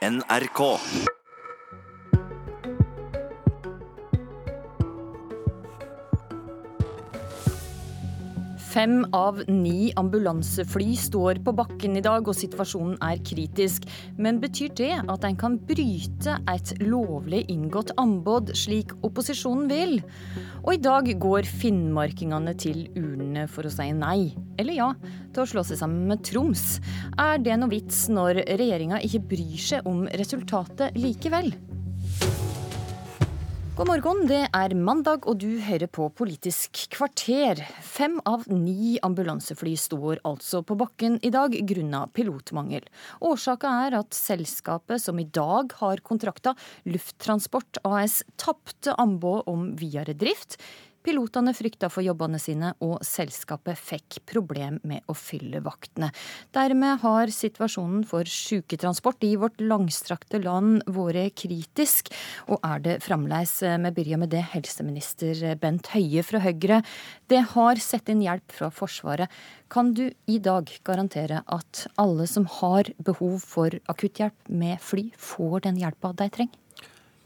NRK. Fem av ni ambulansefly står på bakken i dag, og situasjonen er kritisk. Men betyr det at en kan bryte et lovlig inngått anbud, slik opposisjonen vil? Og i dag går finnmarkingene til urnene for å si nei, eller ja, til å slå seg sammen med Troms. Er det noe vits når regjeringa ikke bryr seg om resultatet likevel? God morgen, det er mandag og du hører på Politisk kvarter. Fem av ni ambulansefly står altså på bakken i dag grunnet pilotmangel. Årsaka er at selskapet som i dag har kontrakta, Lufttransport AS, tapte anbud om videre drift. Pilotene frykta for jobbene sine, og selskapet fikk problem med å fylle vaktene. Dermed har situasjonen for syketransport i vårt langstrakte land vært kritisk, og er det fremdeles. Vi begynner med det, helseminister Bent Høie fra Høyre. Det har sett inn hjelp fra Forsvaret. Kan du i dag garantere at alle som har behov for akutthjelp med fly, får den hjelpa de trenger?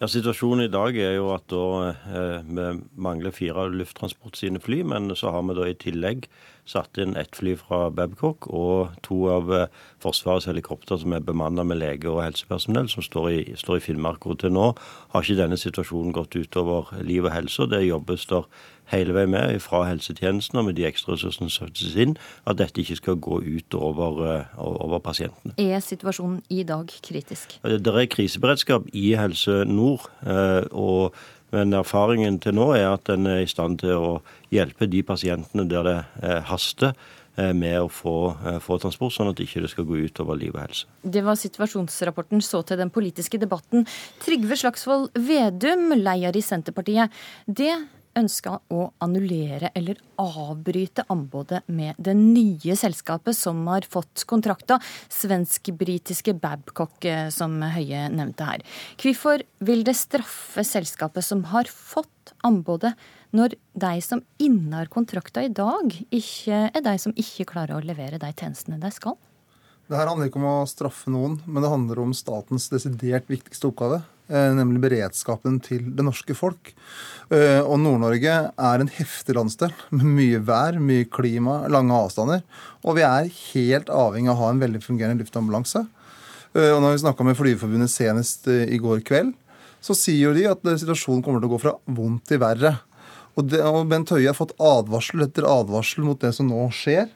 Ja, Situasjonen i dag er jo at da, eh, vi mangler fire Lufttransport sine fly, men så har vi da i tillegg satt inn ett fly fra Babcock og to av eh, Forsvarets helikopter som er bemannet med leger og helsepersonell, som står i, står i Finnmark. Og til nå har ikke denne situasjonen gått utover liv og helse. og Det jobbes der hele veien med fra helsetjenesten og med de ekstra ressursene som settes inn, at dette ikke skal gå ut over, eh, over pasientene. Er situasjonen i dag kritisk? Det er kriseberedskap i Helse Nord. Eh, og men erfaringen til nå er at en er i stand til å hjelpe de pasientene der det eh, haster med å få, få, transport, sånn at det ikke skal gå ut over liv og helse. Det var situasjonsrapporten så til den politiske debatten. Trygve Slagsvold Vedum, leder i Senterpartiet. Det ønska å annullere eller avbryte anbudet med det nye selskapet som har fått kontrakta, svensk-britiske Babcock, eh, som Høie nevnte her. Hvorfor vil det straffe selskapet som har fått anbudet, når de som innehar kontrakta i dag, ikke er de som ikke klarer å levere de tjenestene de skal? Det her handler ikke om å straffe noen, men det handler om statens desidert viktigste oppgave. Eh, nemlig beredskapen til det norske folk. Eh, og Nord-Norge er en heftig landsdel med mye vær, mye klima, lange avstander. Og vi er helt avhengig av å ha en veldig fungerende luftambulanse. Eh, og når vi snakka med Flygerforbundet senest i går kveld, så sier jo de at situasjonen kommer til å gå fra vondt til verre. Og, det, og Bent Høie har fått advarsel etter advarsel mot det som nå skjer.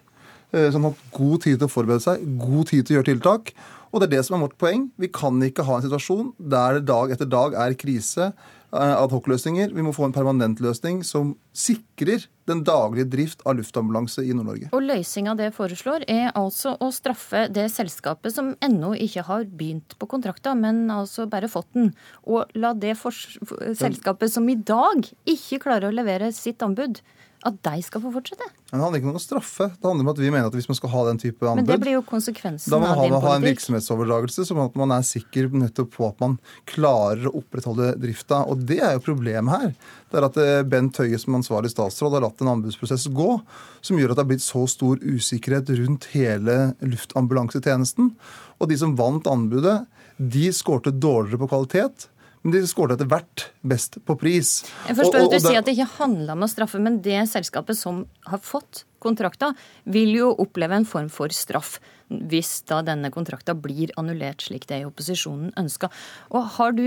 Så han har hatt god tid til å forberede seg, god tid til å gjøre tiltak. Og det er det som er vårt poeng. Vi kan ikke ha en situasjon der det dag etter dag er krise, adhocløsninger. adhoc-løsninger. Vi må få en permanent løsning som sikrer den daglige drift av luftambulanse i Nord-Norge. Og Løsninga det foreslår, er altså å straffe det selskapet som ennå ikke har begynt på kontrakta, men altså bare fått den. Og la det selskapet som i dag ikke klarer å levere sitt anbud, at de skal få fortsette? Det handler ikke om å straffe. Det handler om at vi mener at hvis man skal ha den type anbud Men det blir jo konsekvensen av din politikk. Da må man ha en virksomhetsoverdragelse, sånn at man er sikker nettopp på at man klarer å opprettholde drifta. Og det er jo problemet her. Det er at eh, Bent Høie som ansvarlig statsråd har latt en anbudsprosess gå som gjør at det har blitt så stor usikkerhet rundt hele luftambulansetjenesten. Og de som vant anbudet, de skårte dårligere på kvalitet men de skåret etter hvert best på pris. Jeg forstår og, og, at du sier at det ikke handla om å straffe, men det selskapet som har fått kontrakta, vil jo oppleve en form for straff hvis da denne kontrakta blir annullert slik det i opposisjonen ønska. Og har du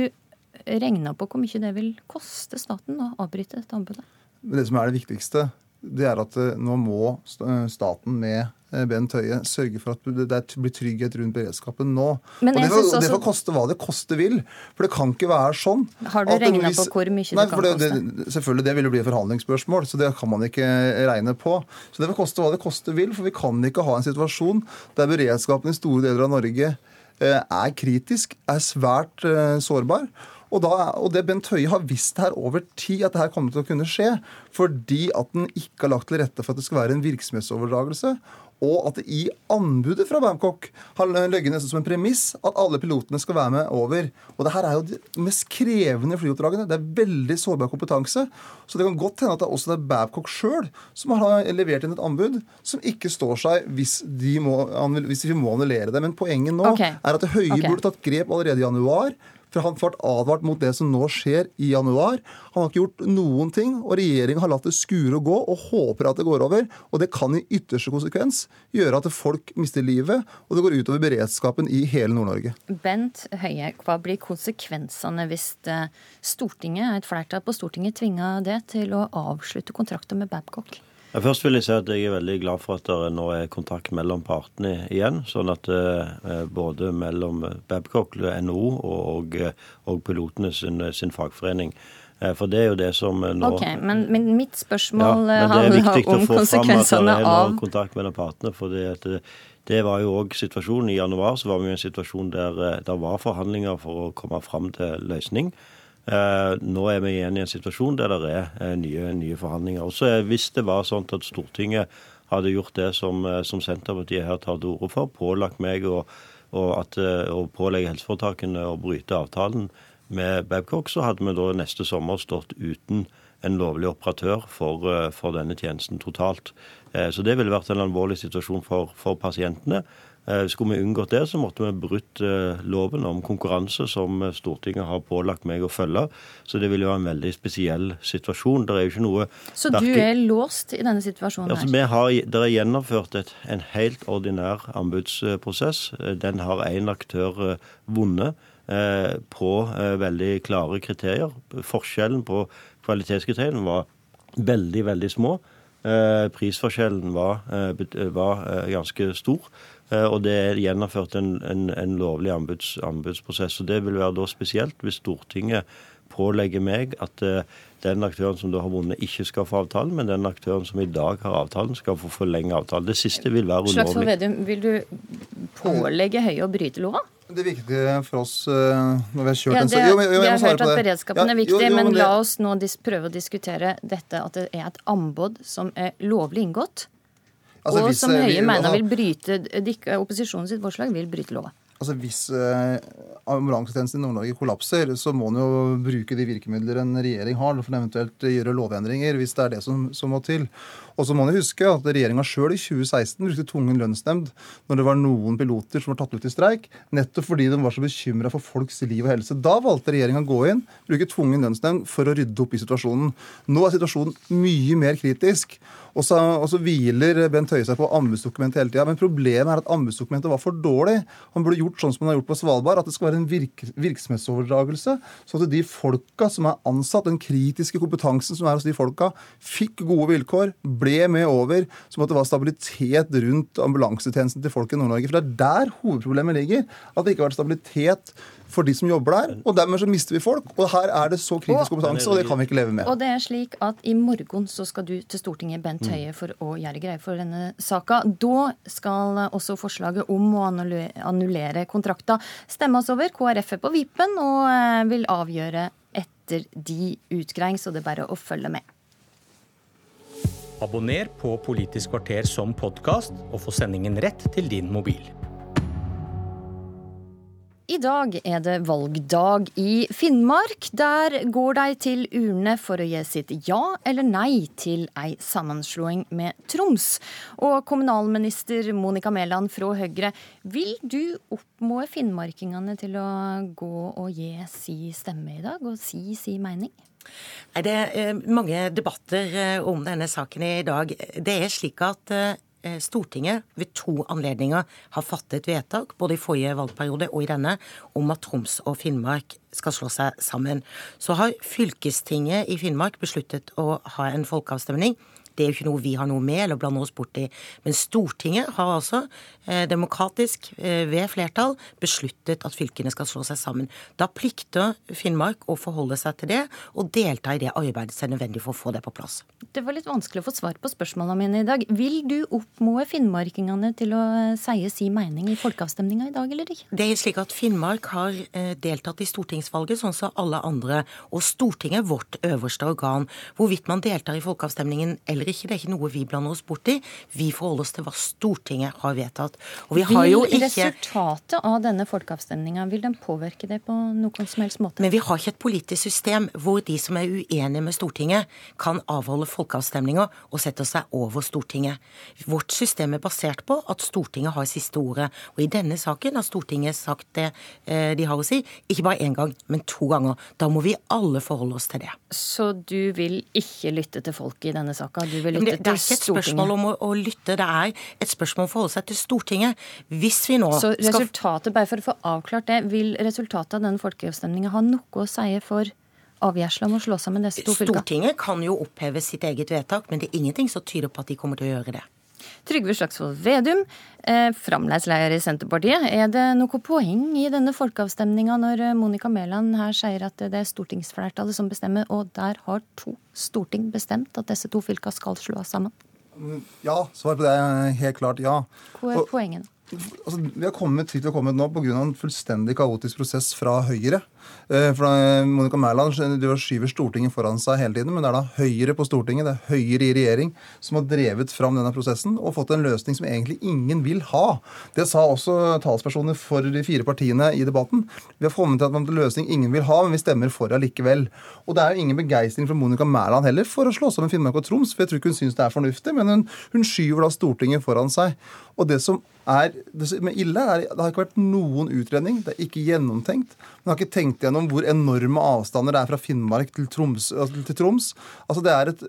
regna på hvor mye det vil koste staten å avbryte dette anbudet? Det som er det viktigste, det er at eh, nå må staten med Bent Høie sørge for at det blir trygghet rundt beredskapen nå. Men og det, får, også... det får koste hva det koste vil. For det kan ikke være sånn. Har du regna på hvor mye nei, det kan det, koste? selvfølgelig, Det vil jo bli et forhandlingsspørsmål, så det kan man ikke regne på. Så det får koste hva det koste vil, for vi kan ikke ha en situasjon der beredskapen i store deler av Norge eh, er kritisk, er svært uh, sårbar. Og, da, og det Bent Høie har visst her over tid at det her kommer til å kunne skje, fordi at den ikke har lagt til rette for at det skal være en virksomhetsoverdragelse og at det i anbudet fra Babcock har ligget nesten som en premiss at alle pilotene skal være med over. Og det her er jo de mest krevende flyoppdragene. Det er veldig sårbar kompetanse. Så det kan godt hende at det er også det er Babcock sjøl som har levert inn et anbud som ikke står seg hvis, de må, hvis vi må annullere det. Men poenget nå okay. er at Høie okay. burde tatt grep allerede i januar for han ble advart mot det som nå skjer i januar. Han har ikke gjort noen ting, og regjeringa har latt det skure og gå og håper at det går over. Og det kan i ytterste konsekvens gjøre at folk mister livet, og det går utover beredskapen i hele Nord-Norge. Bent Høie, hva blir konsekvensene hvis eh, Stortinget, et flertall på Stortinget tvinga det til å avslutte kontrakten med Babcock? Først vil jeg si at jeg er veldig glad for at det nå er kontakt mellom partene igjen. Sånn at eh, både mellom Babcock, NHO og, og pilotene sin, sin, fagforening. Eh, for det er jo det som nå Ok, Men, men mitt spørsmål ja, men handler om konsekvensene av Det er kontakt mellom partene. for det, det, det var jo òg situasjonen. I januar så var vi i en situasjon der eh, det var forhandlinger for å komme fram til løsning. Eh, nå er vi igjen i en situasjon der det er eh, nye, nye forhandlinger. Også Hvis det var sånn at Stortinget hadde gjort det som, eh, som Senterpartiet her tar til orde for, pålagt meg å, at, å pålegge helseforetakene å bryte avtalen med Babcock, så hadde vi da neste sommer stått uten en lovlig operatør for, for denne tjenesten totalt. Så det ville vært en alvorlig situasjon for, for pasientene. Eh, skulle vi unngått det, så måtte vi brutt eh, loven om konkurranse som eh, Stortinget har pålagt meg å følge. Så det ville være en veldig spesiell situasjon. Det er jo ikke noe Så du er låst i denne situasjonen her? Altså, vi har, det er gjennomført et, en helt ordinær anbudsprosess. Den har én aktør vunnet på veldig klare kriterier. Forskjellen på kvalitetskriteriene var veldig, veldig små. Prisforskjellen var, var ganske stor. Eh, og det er gjennomført en, en, en lovlig anbuds, anbudsprosess. og Det vil være da spesielt hvis Stortinget pålegger meg at uh, den aktøren som da har vunnet, ikke skal få avtalen, men den aktøren som i dag har avtalen, skal få forlenge avtalen. Det siste vil være ulovlig. Slagsvold Vedum, vil du pålegge Høie å bryte lova? Det viktige for oss uh, når vi har kjørt ja, det, en Vi har hørt at beredskapen ja, er viktig, jo, jo, men, men det... la oss nå prøve å diskutere dette at det er et anbud som er lovlig inngått. Altså, og som Høie mener vil bryte opposisjonen sitt forslag vil bryte lova. Altså Hvis eh, ambulansetjenesten i Nord-Norge kollapser, så må en jo bruke de virkemidler en regjering har for eventuelt gjøre lovendringer, hvis det er det som, som må til. Og så må en huske at regjeringa sjøl i 2016 brukte tvungen lønnsnemnd når det var noen piloter som var tatt ut i streik, nettopp fordi de var så bekymra for folks liv og helse. Da valgte regjeringa å gå inn, bruke tvungen lønnsnemnd for å rydde opp i situasjonen. Nå er situasjonen mye mer kritisk. Og så, og så hviler Bent Høie seg på anbudsdokumentet hele tida. Men problemet er at anbudsdokumentet var for dårlig. Han burde gjort sånn som man har gjort på Svalbard, at det skal være en virk, virksomhetsoverdragelse. Så at de folka som er ansatt, den kritiske kompetansen som er hos de folka, fikk gode vilkår, ble med over. Som at det var stabilitet rundt ambulansetjenesten til folk i Nord-Norge. For det er der hovedproblemet ligger. At det ikke har vært stabilitet for de som jobber der. Og dermed så mister vi folk. Og her er det så kritisk kompetanse, og det kan vi ikke leve med. Og det er slik at i morgen så skal du til Stortinget, Bent mm. Høie, for å gjøre greie for denne saka. Da skal også forslaget om å annullere kontrakta stemmes over. KrF er på vippen og eh, vil avgjøre etter de utgreiing, så det er bare å følge med. Abonner på Politisk kvarter som podkast, og få sendingen rett til din mobil. I dag er det valgdag i Finnmark. Der går de til urne for å gi sitt ja eller nei til ei sammenslåing med Troms. Og kommunalminister Monica Mæland fra Høyre, vil du oppmode finnmarkingene til å gå og gi si stemme i dag, og si si mening? Det er eh, mange debatter eh, om denne saken i dag. Det er slik at Eh, Stortinget ved to anledninger har fattet vedtak, både i forrige valgperiode og i denne, om at Troms og Finnmark skal slå seg sammen. Så har fylkestinget i Finnmark besluttet å ha en folkeavstemning Det er jo ikke noe vi har noe med eller blander oss borti. Men Stortinget har altså eh, demokratisk eh, ved flertall besluttet at fylkene skal slå seg sammen. Da plikter Finnmark å forholde seg til det og delta i det arbeidet som er nødvendig for å få det på plass. Det var litt vanskelig å få svar på spørsmålene mine i dag. Vil du oppmode finnmarkingene til å eh, seie si mening i folkeavstemninga i dag, eller ikke? Det er slik at Finnmark har eh, deltatt i stortingsvalget, sånn som alle andre. Og Stortinget er vårt øverste organ. Hvorvidt man deltar i folkeavstemningen eller ikke, det er ikke noe vi blander oss bort i. Vi forholder oss til hva Stortinget har vedtatt. Og vi har vil jo ikke resultatet av denne folkeavstemninga, vil den påvirke det på noen som helst måte? Men vi har ikke et politisk system hvor de som er uenige med Stortinget, kan avholde folkeavstemninger og sette seg over Stortinget. Vårt system er basert på at Stortinget har siste ordet. Og i denne saken har Stortinget sagt det eh, de har å si, ikke bare én gang, men to ganger. Da må vi alle forholde oss til det. Så du vil ikke lytte til folket i denne saka? Du vil lytte det, det er ikke et spørsmål om å, å, lytte, det er et spørsmål om å forholde seg til Stortinget. Hvis vi nå Så resultatet, bare for å få avklart det, vil resultatet av denne folkeavstemninga ha noe å si for avgjørelsen om å slå sammen disse to fylkene? Stortinget kan jo oppheve sitt eget vedtak, men det er ingenting som tyder på at de kommer til å gjøre det. Trygve Slagsvold Vedum, eh, framleidsleder i Senterpartiet. Er det noe poeng i denne folkeavstemninga når eh, Monica Mæland her sier at det er stortingsflertallet som bestemmer, og der har to storting bestemt at disse to fylkene skal slås sammen? Ja, svaret på det er helt klart ja. Hvor er poenget? Altså, vi har kommet hit vi har kommet nå pga. en fullstendig kaotisk prosess fra Høyre. Eh, for eh, Monica Mæland skyver Stortinget foran seg hele tiden, men det er da Høyre på Stortinget, det er Høyre i regjering, som har drevet fram denne prosessen og fått en løsning som egentlig ingen vil ha. Det sa også talspersoner for de fire partiene i debatten. Vi har kommet til at en løsning ingen vil ha, men vi stemmer for allikevel. Og det er jo ingen begeistring fra Monica Mæland heller for å slå sammen Finnmark og Troms, for jeg tror ikke hun syns det er fornuftig, men hun, hun skyver da Stortinget foran seg. Og det som er er ille, er det har ikke vært noen utredning. Det er ikke gjennomtenkt. Man har ikke tenkt gjennom hvor enorme avstander det er fra Finnmark til Troms. Altså, til Troms. Altså Det er et,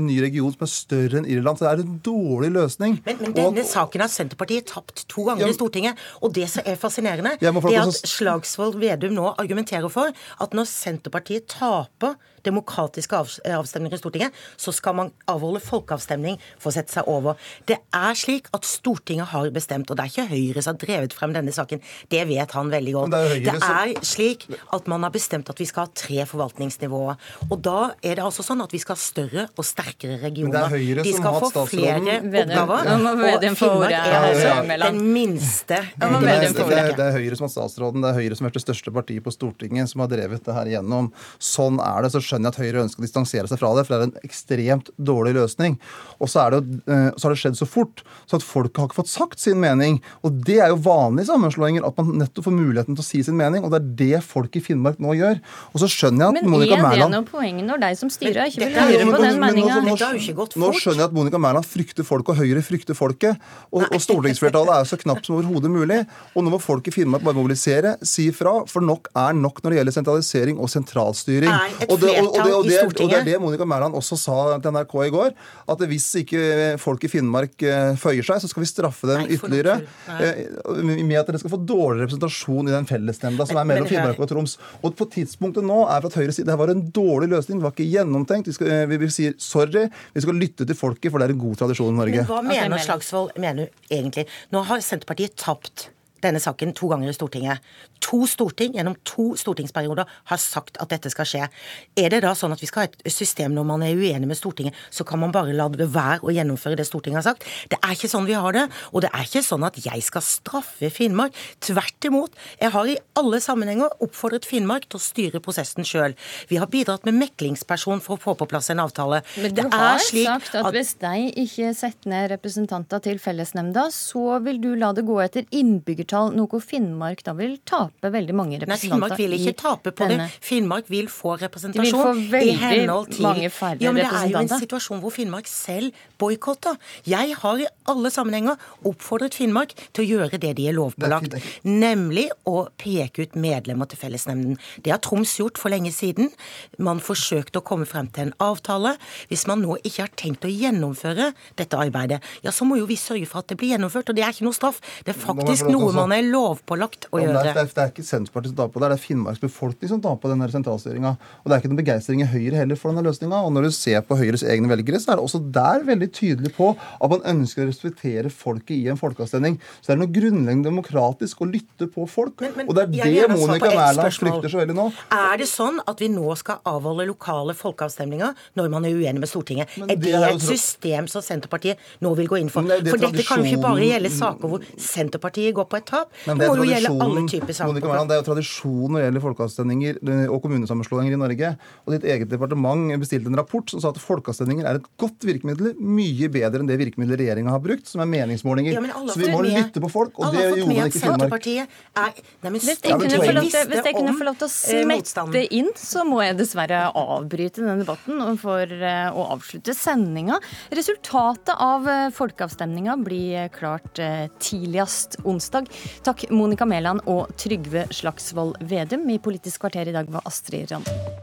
en ny region som er større enn Irland. Så det er en dårlig løsning. Men, men denne og, saken har Senterpartiet tapt to ganger ja, i Stortinget. Og det som er fascinerende, det er at Slagsvold Vedum nå argumenterer for at når Senterpartiet taper demokratiske avstemninger i Stortinget, så skal man avholde folkeavstemning for å sette seg over. Det er slik at Stortinget har bestemt, og det er ikke Høyre som har drevet frem denne saken. Det vet han veldig godt. Det er, det er slik at man har bestemt at vi skal ha tre forvaltningsnivåer. Og da er det altså sånn at vi skal ha større og sterkere regioner. De skal få flere oppgaver. Og Finnmark er altså den minste. Det er Høyre som har statsråden, det er Høyre som har vært det største partiet på Stortinget, som har drevet det her igjennom. Sånn er det. så skjønner jeg at Høyre ønsker å distansere seg fra det, for det er en ekstremt dårlig løsning. Og så, det, eh, så har det skjedd så fort, så at folket har ikke fått sagt sin mening. Og det er jo vanlige sammenslåinger, at man nettopp får muligheten til å si sin mening. Og det er det folk i Finnmark nå gjør. Og så skjønner jeg at men Monica Mæland Men er det noe poeng når de som styrer ikke vil høre på den meninga? Nå, nå, skjønner jeg at Monica Mæland frykter folk, og Høyre frykter folket. Og, og stortingsflertallet er jo så knapt som overhodet mulig. Og nå må folk i Finnmark bare mobilisere, si ifra, for nok er nok når det gjelder sentralisering og sentralstyring. Og det, og, og, det, Stortinget. og det er det Monica Mæland også sa til NRK i går. At hvis ikke folk i Finnmark eh, føyer seg, så skal vi straffe dem Nei, ytterligere. Eh, med at dere skal få dårlig representasjon i den fellesnemnda som er mellom Finnmark og Troms. Og på tidspunktet nå er fra at Høyre sier det var en dårlig løsning, det var ikke gjennomtenkt. Vi, skal, eh, vi, vi sier sorry, vi skal lytte til folket, for det er en god tradisjon i Norge. Men hva mener Slagsvold mener egentlig? Nå har Senterpartiet tapt denne saken to ganger i Stortinget. To storting gjennom to stortingsperioder har sagt at dette skal skje. Er det da sånn at vi skal ha et system når man er uenig med Stortinget, så kan man bare la det være å gjennomføre det Stortinget har sagt? Det er ikke sånn vi har det. Og det er ikke sånn at jeg skal straffe Finnmark. Tvert imot. Jeg har i alle sammenhenger oppfordret Finnmark til å styre prosessen sjøl. Vi har bidratt med meklingsperson for å få på plass en avtale. Men du det har sagt at, at hvis de ikke setter ned representanter til fellesnemnda, så vil du la det gå etter innbyggertall innbyggertall, noe Finnmark da vil tape veldig mange representanter Nei, Finnmark vil ikke tape på denne. det. Finnmark vil få representasjon. De vil få veldig mange færre ja, men Det er jo en situasjon hvor Finnmark selv boikotter. Jeg har i alle sammenhenger oppfordret Finnmark til å gjøre det de er lovpålagt, nemlig å peke ut medlemmer til fellesnemnden. Det har Troms gjort for lenge siden. Man forsøkte å komme frem til en avtale. Hvis man nå ikke har tenkt å gjennomføre dette arbeidet, ja, så må jo vi sørge for at det blir gjennomført. Og det er ikke noe straff. Det er faktisk noe man er lovpålagt å Ja, gjøre. det, er, det, er, ikke Senterpartiet som tar på det, det er Finnmarks befolkning som tar på denne sentralstyringa. Og det er ikke noen begeistring i Høyre heller for denne løsninga. Og når du ser på Høyres egne velgere, så er det også der veldig tydelig på at man ønsker å respektere folket i en folkeavstemning. Så det er noe grunnleggende demokratisk å lytte på folk. Men- men og det er det Monica Mæland flykter så veldig nå. Er det sånn at vi nå skal avholde lokale folkeavstemninger når man er uenig med Stortinget? Men er det det er et så- system som Senterpartiet nå vil gå inn for? Nei, det for dette kan jo ikke bare gjelde saker hvor Senterpartiet går på et tap. Men Det det er må jo gjelde alle typer saker. Det er jo tradisjon når det gjelder folkeavstemninger eh, og kommunesammenslåinger i Norge. Og ditt eget departement bestilte en rapport som sa at folkeavstemninger er et godt virkemiddel, mye bedre enn det virkemiddelet regjeringa har brukt, som er meningsmålinger. Ja, Så vi må med- lytte på folk, og det gjorde man ikke i Finnmark. Er nei, men Hvis jeg, kunne få lov til, visste hvis jeg kunne om, få lov til å eh, smette motstanden. inn, så må jeg dessverre avbryte denne debatten for eh, å avslutte sendinga. Resultatet av eh, folkeavstemninga blir klart eh, tidligst onsdag. Takk Monica Mæland og Trygve Slagsvold Vedum. I Politisk kvarter i dag var Astrid Randen.